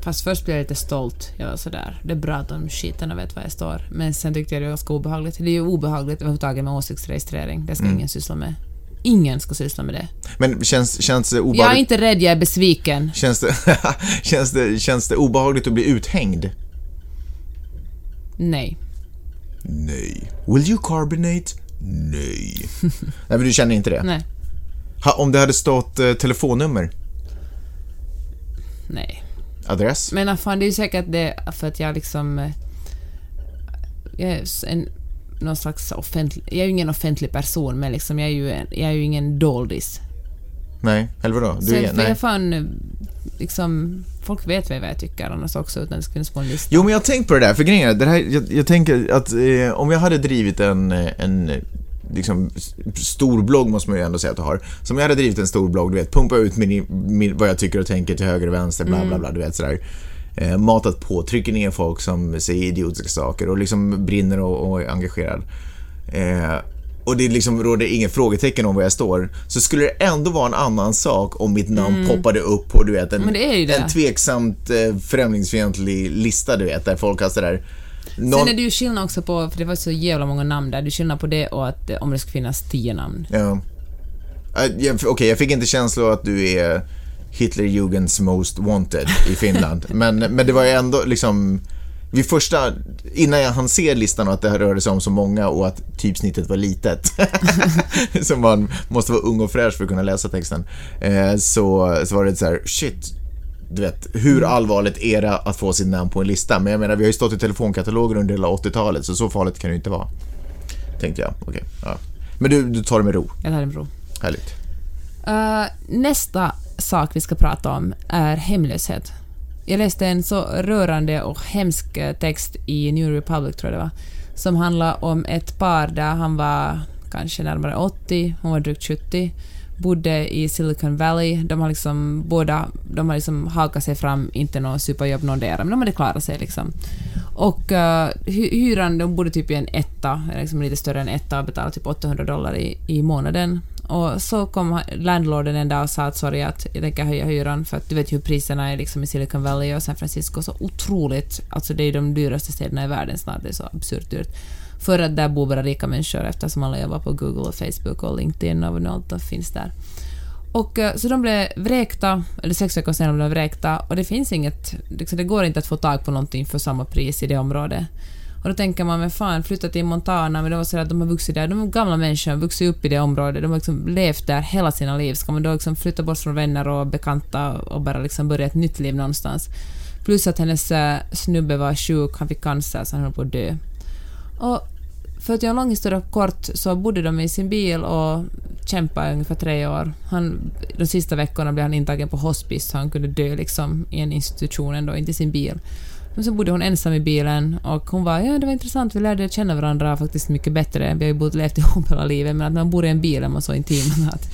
Fast först blev jag lite stolt. Jag var sådär, det är bra att de skiterna vet var jag står. Men sen tyckte jag det var ganska obehagligt. Det är ju obehagligt överhuvudtaget med åsiktsregistrering. Det ska ingen syssla med. Ingen ska syssla med det. Men känns, känns det Jag är obehagligt? inte rädd, jag är besviken. Känns det, känns, det, känns det obehagligt att bli uthängd? Nej. Nej. Will you carbonate? Nej. Nej men du känner inte det? Nej. Ha, om det hade stått eh, telefonnummer, Nej. adress? Men ah, fan, det är ju säkert det för att jag liksom... eh, Jag är s- en, någon slags offentlig... Jag är ju ingen offentlig person, men liksom jag är ju, en, jag är ju ingen doldis. Nej, eller vadå? Du är, jag, nej. jag fan... eh, Liksom, folk vet väl vad jag tycker annars också, utan det ska finnas på en lista. Jo, men jag har tänkt på det där, för grejen är, det här, jag, jag tänker att eh, om jag hade drivit en, eh, en eh, liksom, stor blogg måste man ju ändå säga att du har. Så om jag hade drivit en stor blogg, du vet, pumpa ut min, min, vad jag tycker och tänker till höger och vänster, bla bla bla, du vet sådär. Eh, matat på, trycker ner folk som säger idiotiska saker och liksom brinner och, och är engagerad. Eh, och det liksom råder inget frågetecken om var jag står, så skulle det ändå vara en annan sak om mitt namn poppade upp på, du vet, en, Mm. Det det. en tveksamt eh, främlingsfientlig lista, du vet, där folk har sådär... Någon, Sen är det ju skillnad också på, för det var så jävla många namn där, det är skillnad på det och att eh, om det ska finnas tio namn. Ja. Jag- Okej, jag fick inte känslan att du är Hitlerjugends most wanted i Finland. men, men det var ju ändå liksom... Vid första, innan jag hann se listan och att det rörde sig om så många och att typsnittet var litet. så man måste vara ung och fräsch för att kunna läsa texten. Eh, så, så var det så här, shit. Du vet, hur allvarligt är det att få sitt namn på en lista? Men jag menar, vi har ju stått i telefonkataloger under hela 80-talet, så så farligt kan det ju inte vara. Tänkte jag. Okej, ja. Men du, du tar det med ro. Jag tar en prov. Härligt. Uh, nästa sak vi ska prata om är hemlöshet. Jag läste en så rörande och hemsk eh, text i New Republic, tror jag det var, som handlar om ett par där han var kanske närmare 80, hon var drygt 70, bodde i Silicon Valley. De har liksom båda, de har liksom hakat sig fram, inte något superjobb någondera, men de hade klarat sig liksom. Och uh, hyran, de bodde typ i en etta, liksom lite större än etta och betalade typ 800 dollar i, i månaden. Och så kom landlorden en dag och sa att sorry att jag tänker höja hyran för att du vet ju hur priserna är liksom i Silicon Valley och San Francisco så otroligt, alltså det är de dyraste städerna i världen snart, det är så absurt dyrt. För att där bor bara rika människor eftersom alla jobbar på Google och Facebook och LinkedIn och allt som finns där. Och eh, så de blev vräkta, eller sex veckor senare blev de vräkta och det finns inget, liksom, det går inte att få tag på någonting för samma pris i det området. Och då tänker man, men fan, flytta till Montana, men det var så att de har vuxit där, de är gamla människor, har vuxit upp i det området, de har liksom levt där hela sina liv. Ska man då liksom flytta bort från vänner och bekanta och bara liksom börja ett nytt liv någonstans? Plus att hennes eh, snubbe var sjuk, han fick cancer så han höll på att dö. Och för att göra en lång historia kort så bodde de i sin bil och kämpade i ungefär tre år. Han, de sista veckorna blev han intagen på hospice så han kunde dö liksom i en institution ändå, inte i sin bil. Men så bodde hon ensam i bilen och hon var ja det var intressant, vi lärde känna varandra faktiskt mycket bättre. Vi har ju bott levt ihop hela livet men att när man bor i en bil är man så intim att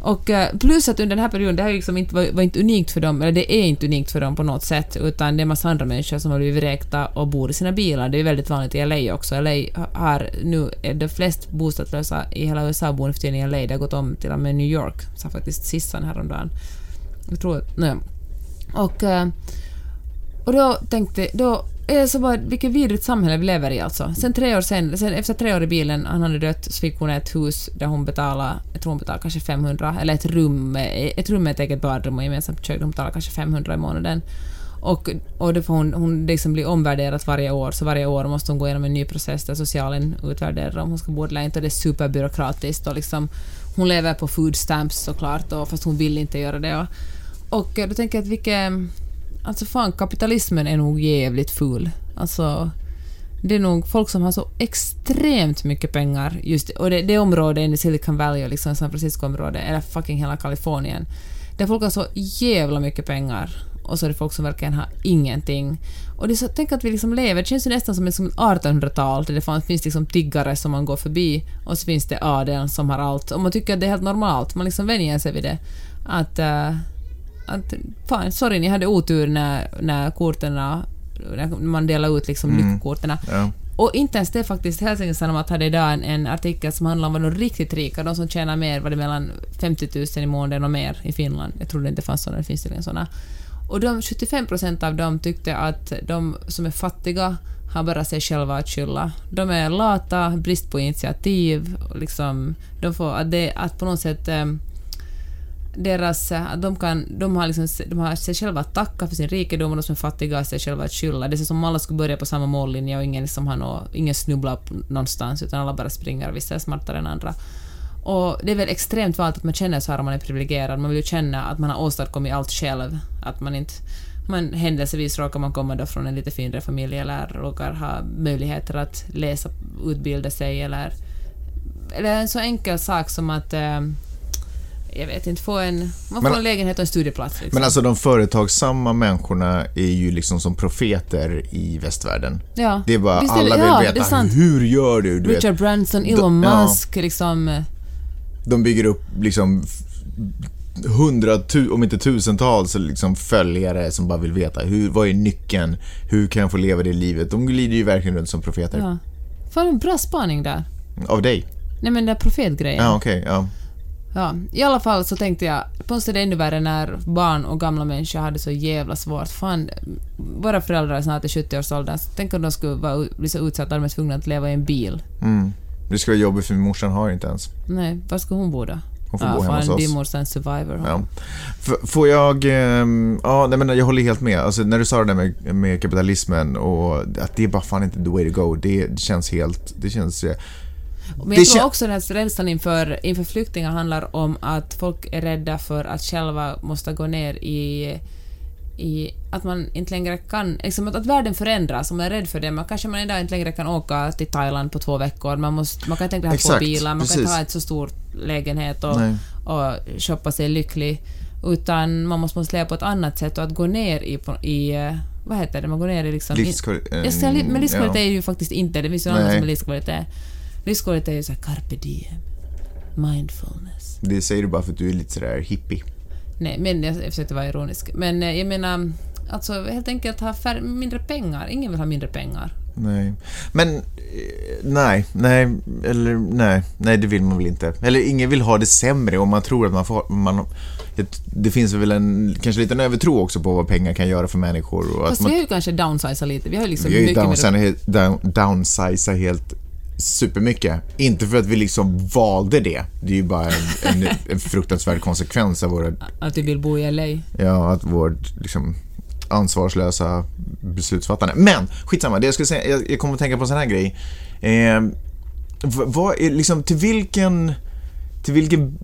och eh, plus att under den här perioden, det här liksom inte, var, var inte unikt för dem, eller det är inte unikt för dem på något sätt, utan det är en massa andra människor som har blivit vräkta och bor i sina bilar. Det är väldigt vanligt i LA också. LA har nu, är de flest bostadslösa i hela USA bor nu för tiden i LA. Det har gått om till och med New York, sa faktiskt Sissan häromdagen. Jag tror, nej. Och, eh, och då tänkte, då är så bara, vilket vidrigt samhälle vi lever i alltså. Sen tre år sen, sen efter tre år i bilen, han hade dött, så fick hon ett hus där hon betalade, jag tror hon betalade kanske 500, eller ett rum, med- ett rum med ett eget badrum och gemensamt kök, hon betalade kanske 500 i månaden. Och, och det får hon, hon liksom blir omvärderat varje år, så varje år måste hon gå igenom en ny process där socialen utvärderar om hon ska bo eller inte, och det är superbyråkratiskt och liksom hon lever på food stamps såklart, och, fast hon vill inte göra det. Och, och då tänker jag att vilket... Alltså fan, kapitalismen är nog jävligt ful. Alltså, det är nog folk som har så extremt mycket pengar, just och det, det området i Silicon Valley och liksom San Francisco-området, eller fucking hela Kalifornien, där folk har så jävla mycket pengar och så är det folk som verkligen har ingenting. Och det är så, tänk att vi liksom lever, det känns ju nästan som liksom ett 1800-tal där det fanns, finns liksom tiggare som man går förbi och så finns det adeln som har allt och man tycker att det är helt normalt, man liksom vänjer sig vid det. Att, uh, att fan, sorry, ni hade otur när, när korten, när man delade ut liksom Mm. lyckokorten. Ja. Och inte ens det faktiskt, Helsingin Sanomat hade idag en, en artikel som handlar om de riktigt rika, de som tjänar mer, var det mellan 50 000 i månaden och mer i Finland. Jag trodde inte det fanns sådana, det finns tydligen sådana. Och de, 75 procent av dem tyckte att de som är fattiga har bara sig själva att skylla. De är lata, brist på initiativ, liksom, de får, att, det, att på något sätt em, deras, att de, kan, de, har liksom, de har sig själva att tacka för sin rikedom och de som är fattiga har sig själva att skylla. Det är som om alla skulle börja på samma mållinje och ingen, liksom har nå, ingen snubblar någonstans utan alla bara springer och vissa är smartare än andra. Och det är väl extremt vanligt att man känner så här om man är privilegierad. Man vill ju känna att man har åstadkommit allt själv. Att man inte... Man, händelsevis råkar man komma då från en lite finare familj eller råkar ha möjligheter att läsa, utbilda sig eller... Eller en så enkel sak som att... Eh, jag vet inte, få en... Man får Men- en lägenhet och en studieplats. Liksom. Men alltså de företagsamma människorna är ju liksom som profeter i västvärlden. ja. Det är bara, Visst alla vill ja, veta, hur gör du? du vet, Richard Branson, Elon De- ja. Musk, liksom... eh, de bygger upp liksom f- hundratu, om inte tusentals liksom följare som bara vill veta hur, vad är nyckeln? Hur kan jag få leva det livet? De glider ju verkligen runt som profeter. Ja. Fan, en bra spaning där. Av dig. Nej men den där profetgrejen. Ja, okej. ja. Ja, i alla fall så tänkte jag, sätt är det ännu värre när barn och gamla människor hade så jävla svårt. Fan, våra föräldrar är snart i 70-årsåldern, så tänk om de skulle vara, bli så utsatta att de är tvungna att leva i en bil. Mm. Det skulle vara jobbigt för morsan har inte ens. Nej, var ska hon bo då? Hon får ja, bo hemma hos oss. din morsa är en survivor. Ja. Får jag... ehm, ja, nej, men jag håller helt med. Alltså, när du sa det där med, med kapitalismen och att det är bara fan inte the way to go. Det, det känns helt... Det känns... Men jag tror också att den här rädslan inför, inför flyktingar handlar om att folk är rädda för att själva måste gå ner i i att man inte längre kan, liksom att, att världen förändras, om man är rädd för det, man kanske man idag inte längre kan åka till Thailand på två veckor, man, måste, man kan inte längre ha två bilar, man kan precis. inte ha ett så stor lägenhet och, Nej. och shoppa sig lycklig, utan man måste, måste leva på ett annat sätt och att gå ner i, i eh, vad heter det, man går ner i liksom... Livskvalitet. Jag säger, li- men livskvalitet ja. är ju faktiskt inte, det finns ju annat som är livskvalitet. Livskvalitet är ju såhär carpe diem, mindfulness. Det säger du bara för att du är lite sådär hippie. Nej, men jag, försökte vara ironisk. Men eh, jag menar, alltså helt enkelt ha mindre pengar. Ingen vill ha mindre pengar. Nej. Men, eh, nej, nej, eller nej, nej det vill man väl inte. Eller ingen vill ha det sämre om man tror att man får, man, det- finns väl en, kanske lite en övertro också på vad pengar kan göra för människor. Och Fast att man, vi har ju kanske downsizat lite. Vi har ju liksom vi har ju mycket mer... downsizat, down, downsizat helt supermycket. Inte för att vi liksom valde det. Det är ju bara en, en, en fruktansvärd konsekvens av våra Att vi vill bo i LA. Ja, att vårt liksom, ansvarslösa beslutsfattande. Men skitsamma, det jag skulle säga, jag, jag kommer att tänka på en sån här grej. Eh, vad är liksom, till vilken, till vilken,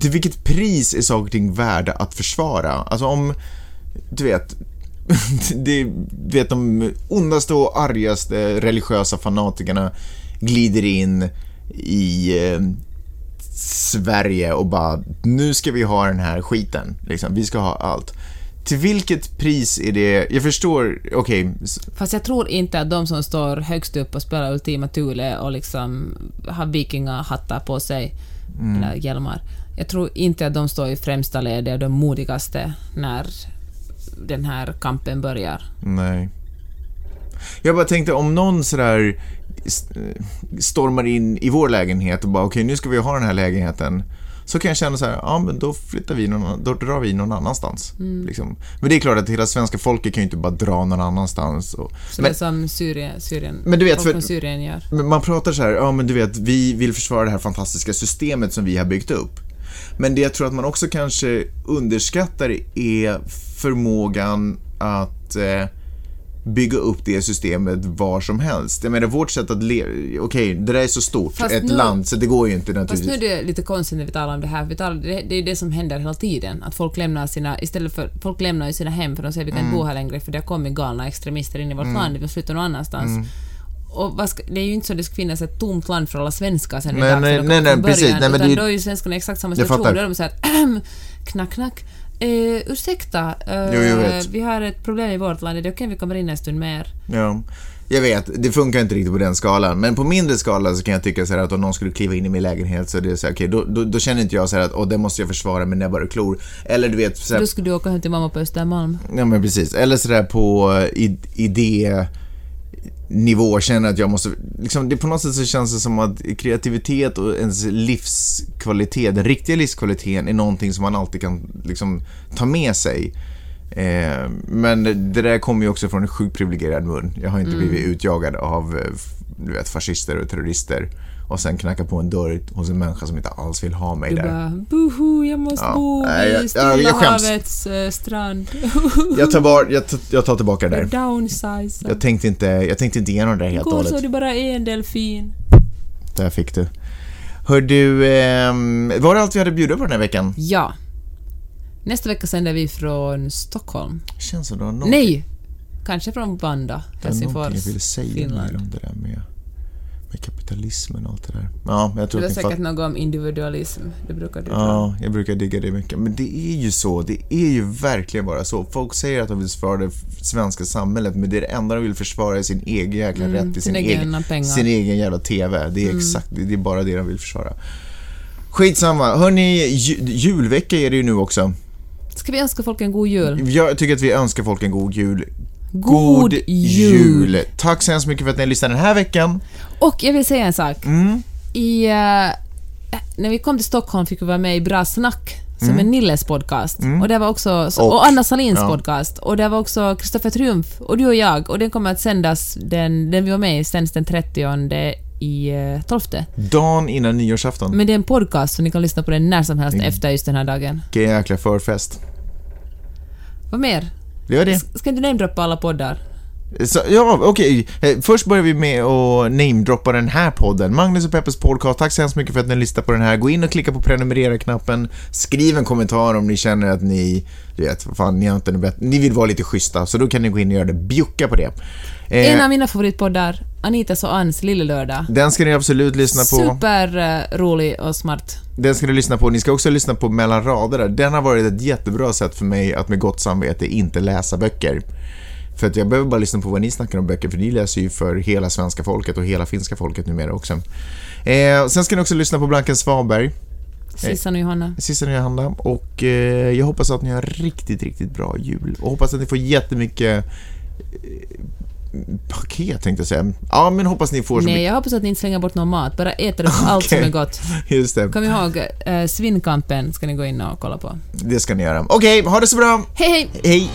till vilket pris är saker och ting värda att försvara? Alltså om, du vet, det, vet de ondaste och argaste religiösa fanatikerna glider in i eh, Sverige och bara nu ska vi ha den här skiten. Liksom. Vi ska ha allt. Till vilket pris är det? Jag förstår, okej, s- Fast jag tror inte att de som står högst upp och spelar Ultima Thule och liksom har vikingahattar på sig, Mm. eller hjälmar, jag tror inte att de står i främsta ledet och de modigaste när den här kampen börjar. nej. Jag bara tänkte om någon sådär st- stormar in i vår lägenhet och bara okej nu ska vi ha den här lägenheten. Så kan jag känna så här, ja men då flyttar vi någon, då drar vi någon annanstans. Mm. Liksom. Men det är klart att hela svenska folket kan ju inte bara dra någon annanstans. Och, Så men, det är som Syrien, Syrien, Men du vet, för- Syrien gör. Man pratar så här, ja men du vet, vi vill försvara det här fantastiska systemet som vi har byggt upp. Men det jag tror att man också kanske underskattar är förmågan att eh, bygga upp det systemet var som helst. Jag menar, vårt sätt att leva, okej, det där är så stort, Fast ett nu- land, så det går ju inte Fast nu är naturligtvis. det lite konstigt när vi talar om det här, för vi talar, det, det är det som händer hela tiden. Att folk lämnar sina, istället för, folk lämnar ju sina hem för de säger vi kan Mm. bo här längre för det har kommit galna extremister in i vårt land, vi måste flytta någon annanstans. Mm. Och ska, det är ju inte så att det ska finnas ett tomt land för alla svenskar sen Nej, nej, nej, nej, början, precis. Nej, men utan det- då är ju svenskarna i exakt samma situation. Då är de såhär knack, knack. Eh, ursäkta, eh, Jo, vi har ett problem i vårt land, är det okej om vi kommer in en stund mer? Ja. Jag vet, det funkar inte riktigt på den skalan. Men på mindre skala så kan jag tycka så att om någon skulle kliva in i min lägenhet så är det så här, okej, då, då, då känner inte jag så att åh, det måste jag försvara med näbbar och klor. Eller du vet, så här, Då skulle du åka hem till mamma på Östermalm. Ja men precis. Eller sådär på eh, idé nivå känner att jag måste, liksom, det på något sätt så känns det som att kreativitet och ens livskvalitet, den riktiga livskvaliteten är någonting som man alltid kan liksom ta med sig. Eh, men det där kommer ju också från en sjukt privilegierad mun. Jag har inte Mm. blivit utjagad av eh, du vet, fascister och terrorister och sen knacka på en dörr hos en människa som inte alls vill ha mig Du där. bara boho, jag måste Ja, bo nej, jag- vid Stilla jag skäms. havets eh, strand. Jag tar, var, jag, t- jag tar tillbaka det där. Downsize. Jag tänkte inte, jag tänkte inte igenom det helt och Går så hållet. du bara en delfin. Där fick du. Hör du, ehm, var det allt vi hade att bjuda på den här veckan? Ja. Nästa vecka sänder vi från Stockholm. Känns som du har någon, Nej! Kanske från Vanda, det var någonting Helsingfors, jag ville säga Finland. om det där med, med kapitalismen och allt det där. Ja, jag tror att ni säkert fatt... något om individualism. Det brukar du. Ja, jag brukar digga det mycket. Men det är ju så. Det är ju verkligen bara så. Folk säger att de vill försvara det svenska samhället, men det är det enda de vill försvara är sin egen jäkla Mm, rätt till sin, egen, pengar. sin egen jävla TV. Det är Mm. exakt, det är bara det de vill försvara. Skitsamma. Hörni, ju, julvecka är det ju nu också. Ska vi önska folk en god jul? Jag tycker att vi önskar folk en god jul. God jul! Tack så hemskt mycket för att ni lyssnade den här veckan. Och jag vill säga en sak. Mm. i... eh, när vi kom till Stockholm fick vi vara med i Bra Snack, som är Nilles podcast. Och, det var också, så, och, Och- Anna Salins ja. podcast. Och det var också Kristoffer Triumf och du och jag. Och den kommer att sändas, den, den vi var med i, sänds den 30 i eh, 12. Dagen innan nyårsafton. Men det är en podcast så ni kan lyssna på den när som helst efter just den här dagen. Vilken jäkla förfest. Vad mer? Gör det. S- Ska inte namedroppa alla poddar? Så, ja, okej. Eh, Först börjar vi med att namedroppa den här podden. Magnus och Peppers podcast. Tack så hemskt mycket för att ni lyssnar på den här. Gå in och klicka på prenumerera-knappen. Skriv en kommentar om ni känner att ni, du vet, vad fan, ni har inte bättre. Ni vill vara lite schyssta, så då kan ni gå in och göra det. Bjucka på det. Eh, En av mina favoritpoddar, Anitas och Ans Lille Lördag. den ska ni absolut lyssna på. Super eh, rolig och smart. Den ska ni lyssna på. Ni ska också lyssna på Mellan raderna. Den har varit ett jättebra sätt för mig att med gott samvete inte läsa böcker. För att jag behöver bara lyssna på vad ni snackar om böcker, för ni läser ju för hela svenska folket och hela finska folket numera också. Eh, sen ska ni också lyssna på Blanken Svaberg, Sissan och Johanna. Sissan och Johanna. Och eh, jag hoppas att ni har riktigt, riktigt bra jul. Och hoppas att ni får jättemycket eh, paket tänkte jag säga. Ja, men hoppas ni får så Nej, jag hoppas att ni inte slänger bort någon mat. Bara äter upp allt som är gott. mycket. Just det, Kom ihåg, eh, Svinnkampen ska ni gå in och kolla på. det ska ni göra. Okej, ha det så bra. Hej, hej! Hej!